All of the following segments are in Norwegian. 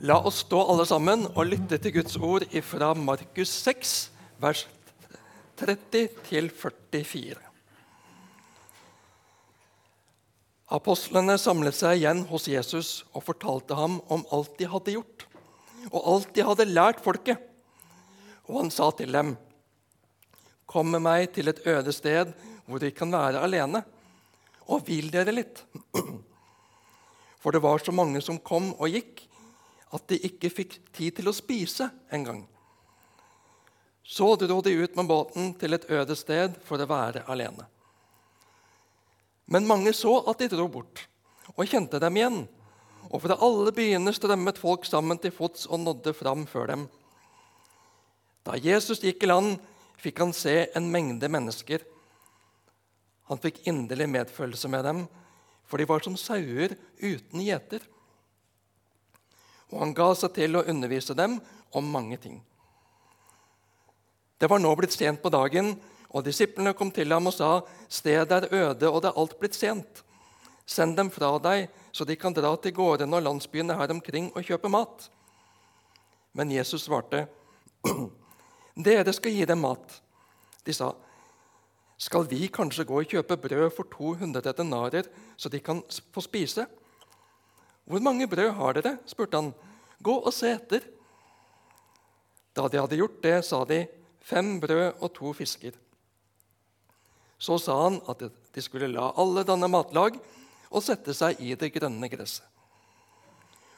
La oss stå alle sammen og lytte til Guds ord fra Markus 6, vers 30 44. Apostlene samlet seg igjen hos Jesus og fortalte ham om alt de hadde gjort, og alt de hadde lært folket. Og han sa til dem, 'Kom med meg til et øde sted hvor de kan være alene, og hvil dere litt.' For det var så mange som kom og gikk, at de ikke fikk tid til å spise engang. Så dro de ut med båten til et øde sted for å være alene. Men mange så at de dro bort, og kjente dem igjen. Og fra alle byene strømmet folk sammen til fots og nådde fram før dem. Da Jesus gikk i land, fikk han se en mengde mennesker. Han fikk inderlig medfølelse med dem, for de var som sauer uten gjeter og han ga seg til å undervise dem om mange ting. Det var nå blitt sent på dagen, og disiplene kom til ham og sa:" Stedet er øde, og det er alt blitt sent. Send dem fra deg, så de kan dra til gårdene og landsbyene her omkring og kjøpe mat. Men Jesus svarte, Dere skal gi dem mat. De sa, Skal vi kanskje gå og kjøpe brød for 200 denarer, så de kan få spise? 'Hvor mange brød har dere?' spurte han. 'Gå og se etter.' Da de hadde gjort det, sa de, 'Fem brød og to fisker.' Så sa han at de skulle la alle danne matlag og sette seg i det grønne gresset.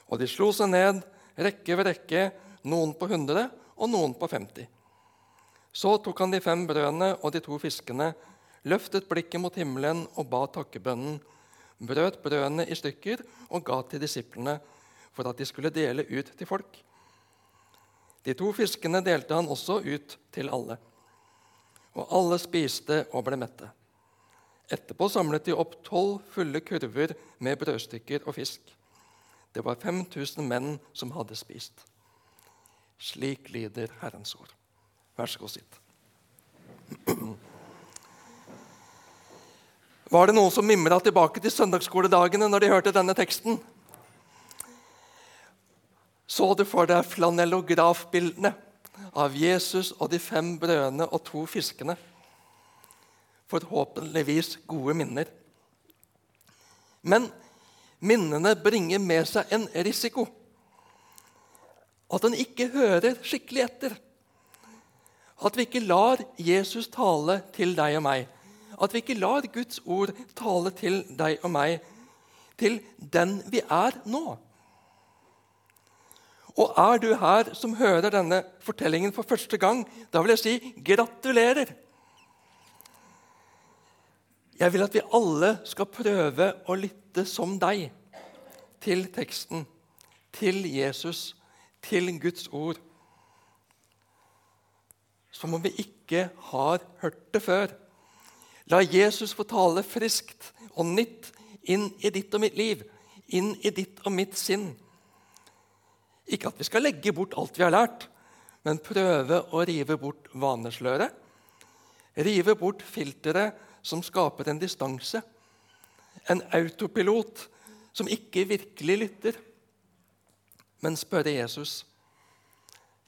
Og de slo seg ned, rekke ved rekke, noen på 100 og noen på 50. Så tok han de fem brødene og de to fiskene, løftet blikket mot himmelen og ba takkebønnen brøt brødene i stykker og ga til disiplene for at de skulle dele ut til folk. De to fiskene delte han også ut til alle. Og alle spiste og ble mette. Etterpå samlet de opp tolv fulle kurver med brødstykker og fisk. Det var 5000 menn som hadde spist. Slik lyder Herrens ord. Vær så god, sitt. Var det noen som mimra tilbake til søndagsskoledagene når de hørte denne teksten? Så du for deg flanellografbildene av Jesus og de fem brødene og to fiskene? Forhåpentligvis gode minner. Men minnene bringer med seg en risiko. At en ikke hører skikkelig etter. At vi ikke lar Jesus tale til deg og meg at vi ikke lar Guds ord tale til deg og meg, til den vi er nå. Og er du her som hører denne fortellingen for første gang, da vil jeg si gratulerer. Jeg vil at vi alle skal prøve å lytte som deg til teksten, til Jesus, til Guds ord. Som om vi ikke har hørt det før. La Jesus få tale friskt og nytt inn i ditt og mitt liv, inn i ditt og mitt sinn. Ikke at vi skal legge bort alt vi har lært, men prøve å rive bort vanesløret. Rive bort filteret som skaper en distanse. En autopilot som ikke virkelig lytter, men spørre Jesus.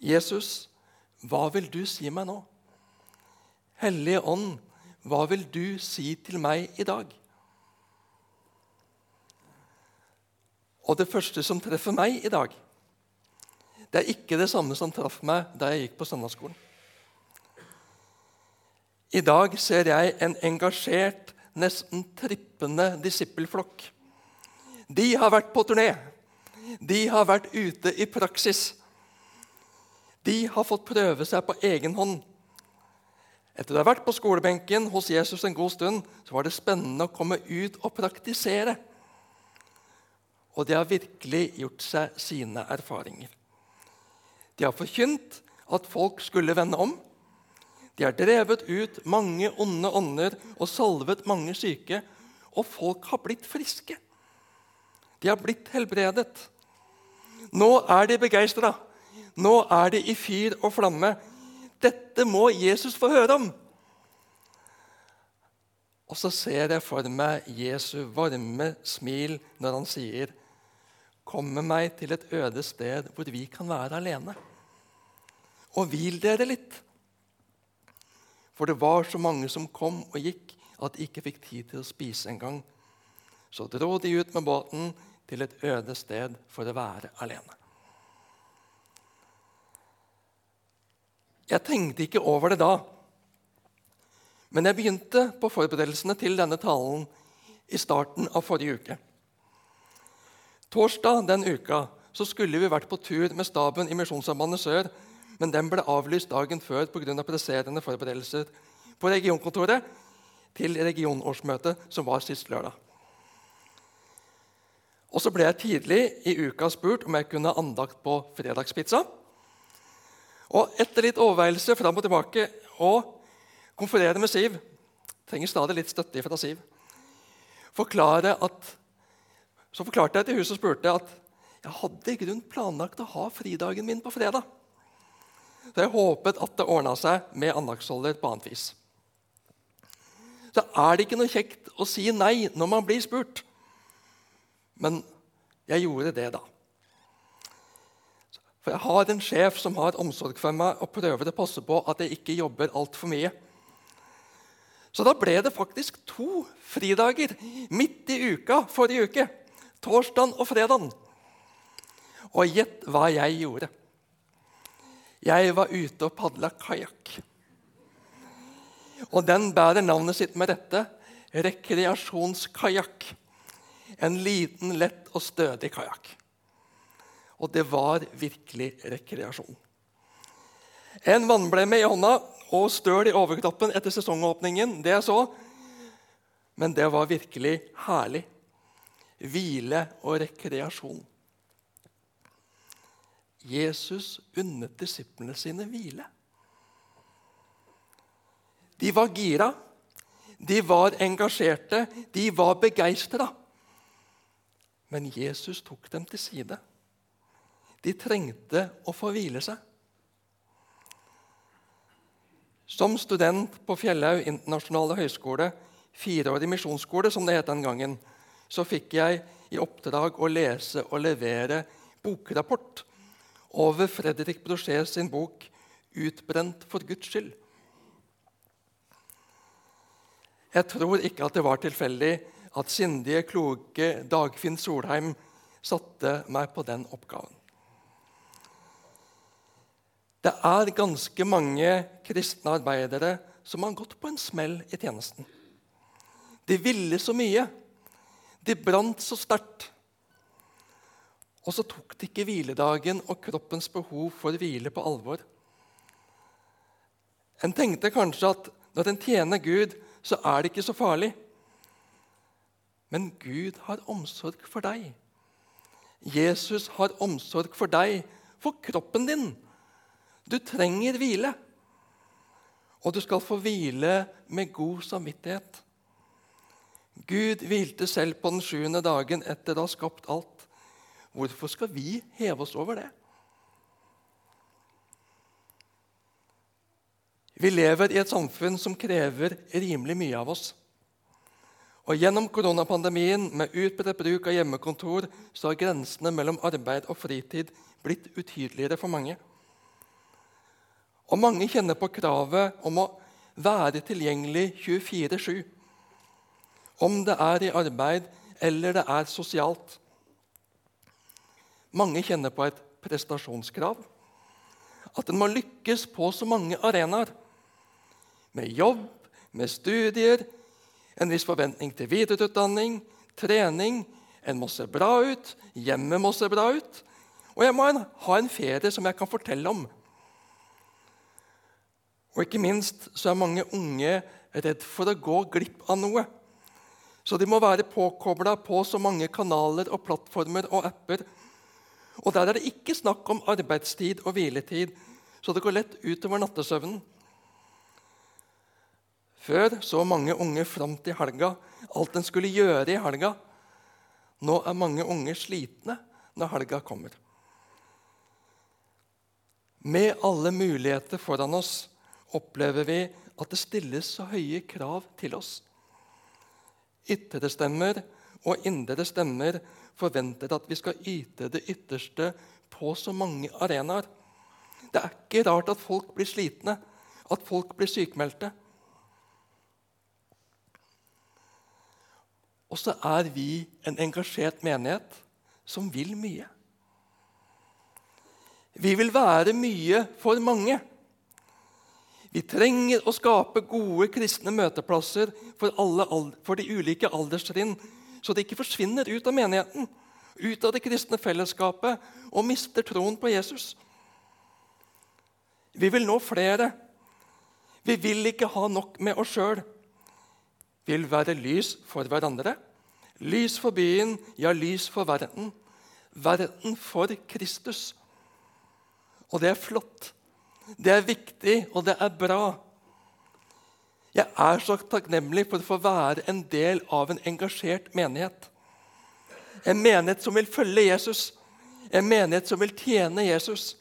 Jesus, hva vil du si meg nå? Hellige Ånd, hva vil du si til meg i dag? Og det første som treffer meg i dag, det er ikke det samme som traff meg da jeg gikk på søndagsskolen. I dag ser jeg en engasjert, nesten trippende disippelflokk. De har vært på turné. De har vært ute i praksis. De har fått prøve seg på egen hånd. Etter å ha vært på skolebenken hos Jesus en god stund, så var det spennende å komme ut og praktisere. Og de har virkelig gjort seg sine erfaringer. De har forkynt at folk skulle vende om. De har drevet ut mange onde ånder og salvet mange syke. Og folk har blitt friske. De har blitt helbredet. Nå er de begeistra. Nå er de i fyr og flamme dette må Jesus få høre om. Og så ser jeg for meg Jesu varme smil når han sier, Kom med meg til et øde sted hvor vi kan være alene. Og hvil dere litt. For det var så mange som kom og gikk, at de ikke fikk tid til å spise engang. Så dro de ut med båten til et øde sted for å være alene. Jeg tenkte ikke over det da, men jeg begynte på forberedelsene til denne talen i starten av forrige uke. Torsdag den uka så skulle vi vært på tur med staben i Misjonssambandet Sør, men den ble avlyst dagen før pga. Av presserende forberedelser på regionkontoret til regionårsmøtet, som var sist lørdag. Og Så ble jeg tidlig i uka spurt om jeg kunne ha andakt på fredagspizza. Og etter litt overveielse fram og tilbake og konferere med Siv trenger stadig litt støtte fra Siv at, Så forklarte jeg til huset og spurte, at jeg hadde i grunn planlagt å ha fridagen min på fredag. Så jeg håpet at det ordna seg med andagsholder på annet vis. Så er det ikke noe kjekt å si nei når man blir spurt. Men jeg gjorde det, da. For jeg har en sjef som har omsorg for meg og prøver å passe på at jeg ikke jobber altfor mye. Så da ble det faktisk to fridager midt i uka forrige uke. Torsdag og fredag. Og gjett hva jeg gjorde. Jeg var ute og padla kajakk. Og den bærer navnet sitt med rette rekreasjonskajakk. En liten, lett og stødig kajakk. Og det var virkelig rekreasjon. En vannblemme i hånda og støl i overkroppen etter sesongåpningen. Det jeg så. Men det var virkelig herlig. Hvile og rekreasjon. Jesus unnet disiplene sine hvile. De var gira, de var engasjerte, de var begeistra. Men Jesus tok dem til side. De trengte å få hvile seg. Som student på Fjellhaug internasjonale høgskole, fireårig misjonsskole, som det het den gangen, så fikk jeg i oppdrag å lese og levere bokrapport over Fredrik Brochet sin bok 'Utbrent for Guds skyld'. Jeg tror ikke at det var tilfeldig at sindige, kloke Dagfinn Solheim satte meg på den oppgaven. Det er ganske mange kristne arbeidere som har gått på en smell i tjenesten. De ville så mye. De brant så sterkt. Og så tok de ikke hviledagen og kroppens behov for hvile på alvor. En tenkte kanskje at når en tjener Gud, så er det ikke så farlig. Men Gud har omsorg for deg. Jesus har omsorg for deg, for kroppen din du trenger hvile. Og du skal få hvile med god samvittighet. Gud hvilte selv på den sjuende dagen etter å ha skapt alt. Hvorfor skal vi heve oss over det? Vi lever i et samfunn som krever rimelig mye av oss. Og Gjennom koronapandemien med utbredt bruk av hjemmekontor så har grensene mellom arbeid og fritid blitt utydeligere for mange. Og mange kjenner på kravet om å være tilgjengelig 24-7. Om det er i arbeid eller det er sosialt. Mange kjenner på et prestasjonskrav. At en må lykkes på så mange arenaer. Med jobb, med studier, en viss forventning til videreutdanning, trening. En må se bra ut, hjemmet må se bra ut. Og jeg må ha en ferie som jeg kan fortelle om og ikke minst så er mange unge redd for å gå glipp av noe. Så de må være påkobla på så mange kanaler og plattformer og apper. Og der er det ikke snakk om arbeidstid og hviletid, så det går lett utover nattesøvnen. Før så mange unge fram til helga alt en skulle gjøre i helga. Nå er mange unge slitne når helga kommer. Med alle muligheter foran oss opplever vi at det stilles så høye krav til oss. Ytre stemmer og indre stemmer forventer at vi skal yte det ytterste på så mange arenaer. Det er ikke rart at folk blir slitne, at folk blir sykmeldte. Og så er vi en engasjert menighet som vil mye. Vi vil være mye for mange. Vi trenger å skape gode kristne møteplasser for, alle, for de ulike alderstrinn, så de ikke forsvinner ut av menigheten, ut av det kristne fellesskapet og mister troen på Jesus. Vi vil nå flere. Vi vil ikke ha nok med oss sjøl. Vi vil være lys for hverandre. Lys for byen, ja, lys for verden. Verden for Kristus. Og det er flott. Det er viktig, og det er bra. Jeg er så takknemlig for å få være en del av en engasjert menighet. En menighet som vil følge Jesus, en menighet som vil tjene Jesus.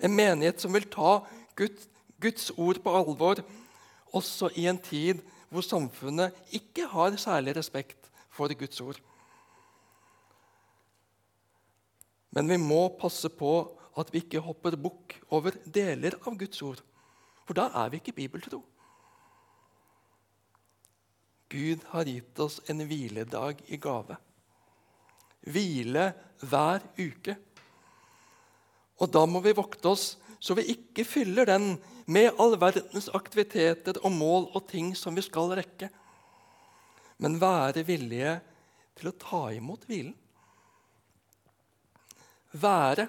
En menighet som vil ta Guds, Guds ord på alvor, også i en tid hvor samfunnet ikke har særlig respekt for Guds ord. Men vi må passe på at vi ikke hopper bukk over deler av Guds ord. For da er vi ikke bibeltro. Gud har gitt oss en hviledag i gave. Hvile hver uke. Og da må vi vokte oss så vi ikke fyller den med all verdens aktiviteter og mål og ting som vi skal rekke, men være villige til å ta imot hvilen. Være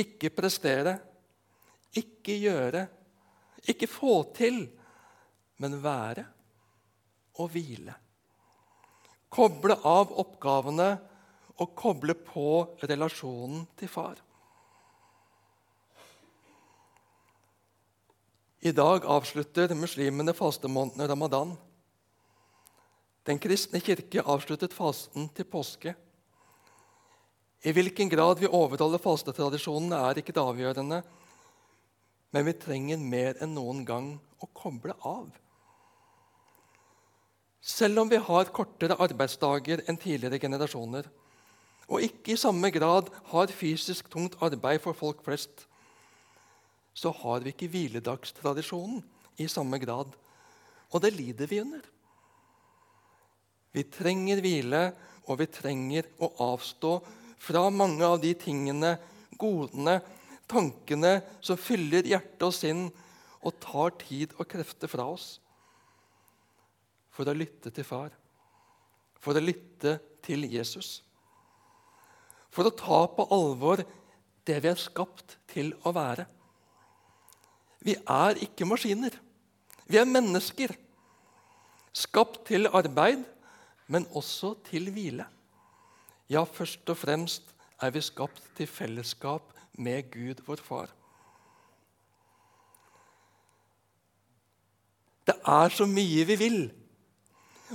ikke prestere, ikke gjøre, ikke få til, men være og hvile. Koble av oppgavene og koble på relasjonen til far. I dag avslutter muslimene fastemåneden ramadan. Den kristne kirke avsluttet fasten til påske. I hvilken grad vi overholder fastetradisjonene, er ikke det avgjørende. Men vi trenger mer enn noen gang å koble av. Selv om vi har kortere arbeidsdager enn tidligere generasjoner, og ikke i samme grad har fysisk tungt arbeid for folk flest, så har vi ikke hviledagstradisjonen i samme grad. Og det lider vi under. Vi trenger hvile, og vi trenger å avstå fra mange av de tingene, godene, tankene som fyller hjerte og sinn og tar tid og krefter fra oss. For å lytte til far, for å lytte til Jesus. For å ta på alvor det vi er skapt til å være. Vi er ikke maskiner. Vi er mennesker. Skapt til arbeid, men også til hvile. Ja, først og fremst er vi skapt til fellesskap med Gud, vår Far. Det er så mye vi vil.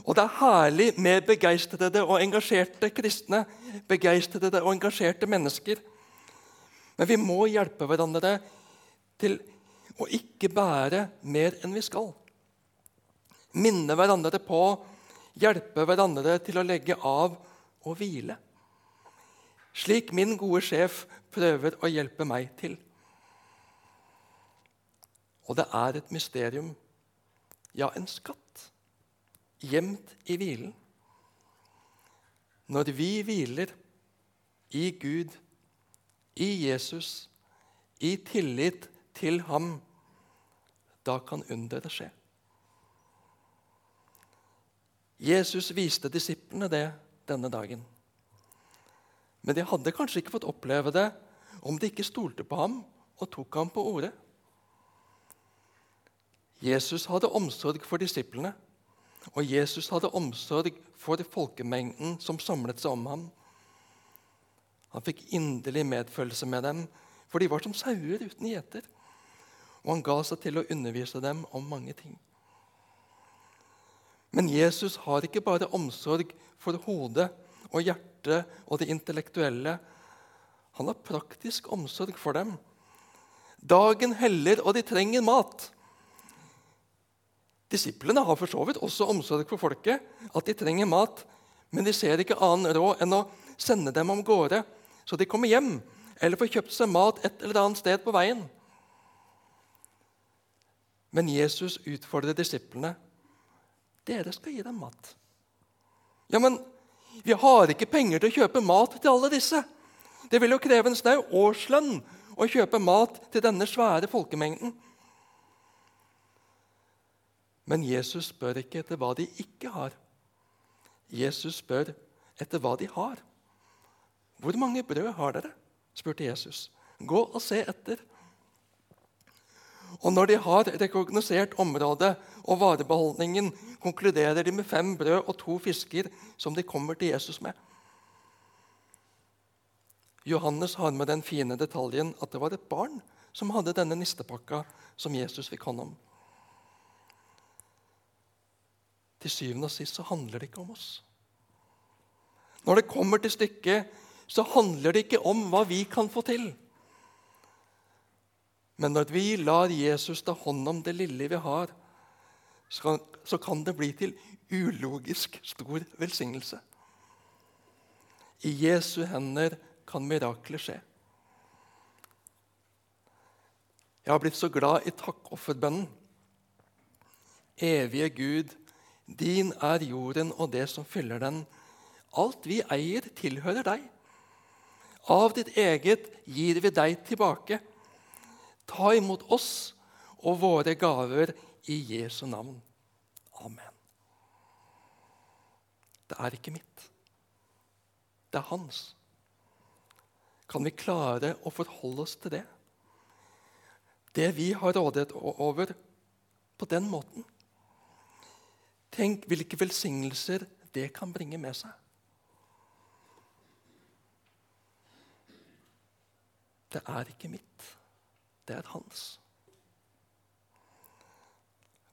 Og det er herlig med begeistrede og engasjerte kristne, begeistrede og engasjerte mennesker. Men vi må hjelpe hverandre til å ikke bære mer enn vi skal. Minne hverandre på, hjelpe hverandre til å legge av og hvile slik min gode sjef prøver å hjelpe meg til. Og det er et mysterium, ja, en skatt, gjemt i hvilen. Når vi hviler i Gud, i Jesus, i tillit til ham, da kan underet skje. Jesus viste disiplene det denne dagen. Men de hadde kanskje ikke fått oppleve det om de ikke stolte på ham og tok ham på ordet. Jesus hadde omsorg for disiplene, og Jesus hadde omsorg for folkemengden som samlet seg om ham. Han fikk inderlig medfølelse med dem, for de var som sauer uten gjeter. Og han ga seg til å undervise dem om mange ting. Men Jesus har ikke bare omsorg for hodet og hjertet og det intellektuelle. Han har praktisk omsorg for dem. Dagen heller, og de trenger mat. Disiplene har for så vidt også omsorg for folket, at de trenger mat. Men de ser ikke annen råd enn å sende dem om gårde, så de kommer hjem eller får kjøpt seg mat et eller annet sted på veien. Men Jesus utfordrer disiplene. Dere skal gi dem mat. Ja, men vi har ikke penger til å kjøpe mat til alle disse. Det vil jo kreve en snau årslønn å kjøpe mat til denne svære folkemengden. Men Jesus spør ikke etter hva de ikke har. Jesus spør etter hva de har. Hvor mange brød har dere? spurte Jesus. Gå og se etter. Og når de har rekognosert området og varebeholdningen, konkluderer de med fem brød og to fisker som de kommer til Jesus med. Johannes har med den fine detaljen at det var et barn som hadde denne nistepakka som Jesus fikk hånd om. Til syvende og sist så handler det ikke om oss. Når det kommer til stykket, så handler det ikke om hva vi kan få til. Men når vi lar Jesus ta hånd om det lille vi har, så kan det bli til ulogisk stor velsignelse. I Jesu hender kan mirakler skje. Jeg har blitt så glad i takkofferbønnen. Evige Gud, din er jorden og det som fyller den. Alt vi eier, tilhører deg. Av ditt eget gir vi deg tilbake. Ta imot oss og våre gaver i Jesu navn. Amen. Det er ikke mitt. Det er hans. Kan vi klare å forholde oss til det? Det vi har rådighet over på den måten. Tenk hvilke velsignelser det kan bringe med seg. Det er ikke mitt det er hans.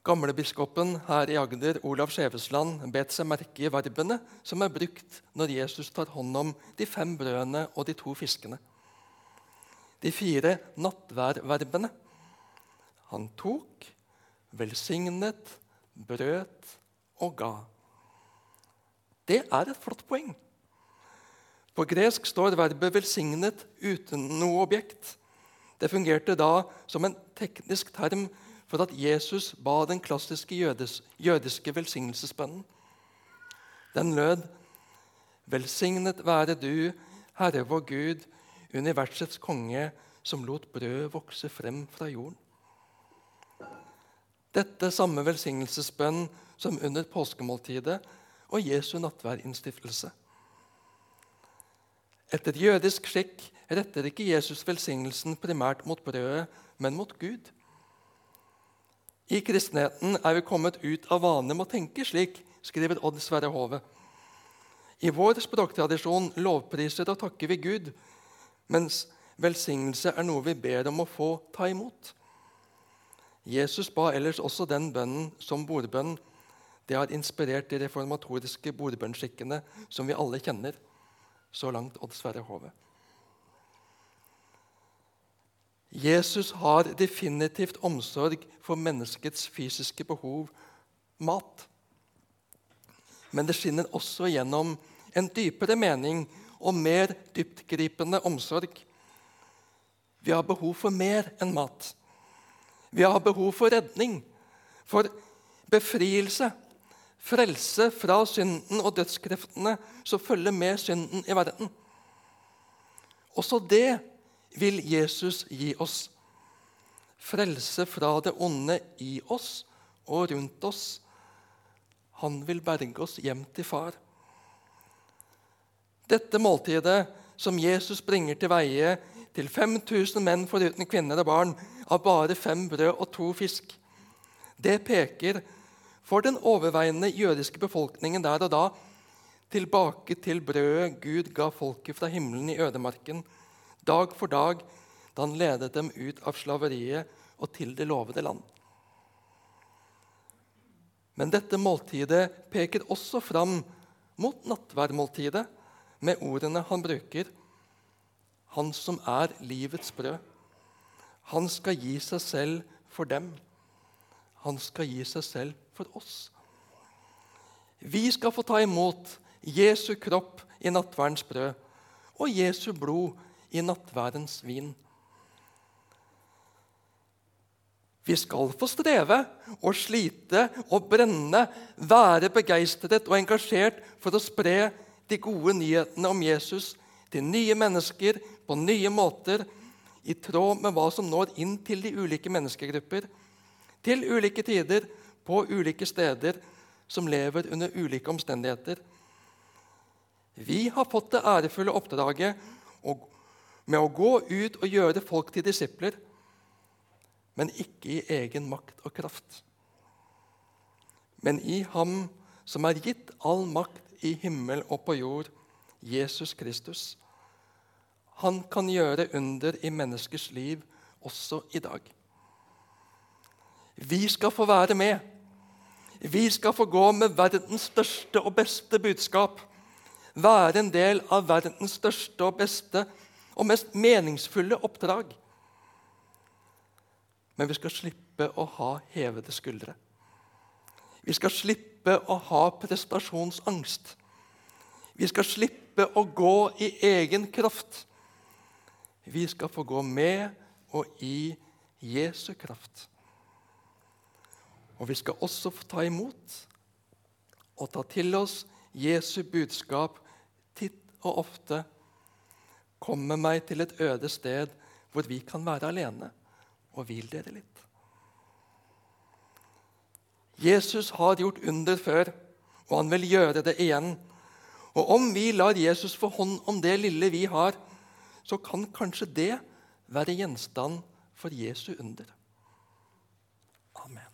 Gamlebiskopen her i Agder, Olav Skjevesland, bet seg merke i verbene som er brukt når Jesus tar hånd om de fem brødene og de to fiskene. De fire nattværverbene. Han tok, velsignet, brøt og ga. Det er et flott poeng. På gresk står verbet 'velsignet' uten noe objekt. Det fungerte da som en teknisk term for at Jesus ba den klassiske jødes, jødiske velsignelsesbønnen. Den lød Velsignet være du, Herre vår Gud, universets konge, som lot brød vokse frem fra jorden. Dette samme velsignelsesbønn som under påskemåltidet og Jesu nattverdinnstiftelse. Etter jødisk skikk retter ikke Jesus velsignelsen primært mot brødet, men mot Gud. I kristenheten er vi kommet ut av vanen med å tenke slik, skriver Odd Sverre Hove. I vår språktradisjon lovpriser og takker vi Gud, mens velsignelse er noe vi ber om å få ta imot. Jesus ba ellers også den bønnen som bordbønn. Det har inspirert de reformatoriske bordbønnskikkene som vi alle kjenner. Så langt Odd Sverre Hove. Jesus har definitivt omsorg for menneskets fysiske behov mat. Men det skinner også gjennom en dypere mening og mer dyptgripende omsorg. Vi har behov for mer enn mat. Vi har behov for redning, for befrielse, frelse fra synden og dødskreftene som følger med synden i verden. Også det vil Jesus gi oss. Frelse fra det onde i oss og rundt oss. Han vil berge oss hjem til far. Dette måltidet som Jesus bringer til veie til 5000 menn foruten kvinner og barn, av bare fem brød og to fisk, det peker for den overveiende jødiske befolkningen der og da tilbake til brødet Gud ga folket fra himmelen i ødemarken dag for dag da han ledet dem ut av slaveriet og til det lovede land. Men dette måltidet peker også fram mot nattverdmåltidet med ordene han bruker. Han som er livets brød. Han skal gi seg selv for dem. Han skal gi seg selv for oss. Vi skal få ta imot Jesu kropp i nattverdens brød og Jesu blod i nattverdens vin. Vi skal få streve og slite og brenne, være begeistret og engasjert for å spre de gode nyhetene om Jesus til nye mennesker på nye måter, i tråd med hva som når inn til de ulike menneskegrupper, til ulike tider, på ulike steder, som lever under ulike omstendigheter. Vi har fått det ærefulle oppdraget med å gå ut og gjøre folk til disipler men ikke i egen makt og kraft. Men i Ham som er gitt all makt i himmel og på jord, Jesus Kristus. Han kan gjøre under i menneskers liv også i dag. Vi skal få være med. Vi skal få gå med verdens største og beste budskap. Være en del av verdens største og beste og mest meningsfulle oppdrag. Men vi skal slippe å ha hevede skuldre. Vi skal slippe å ha prestasjonsangst. Vi skal slippe å gå i egen kraft. Vi skal få gå med og i Jesu kraft. Og vi skal også få ta imot og ta til oss Jesu budskap titt og ofte. Komme meg til et øde sted hvor vi kan være alene og hvil dere litt. Jesus har gjort under før, og han vil gjøre det igjen. Og om vi lar Jesus få hånd om det lille vi har, så kan kanskje det være gjenstand for Jesu under. Amen.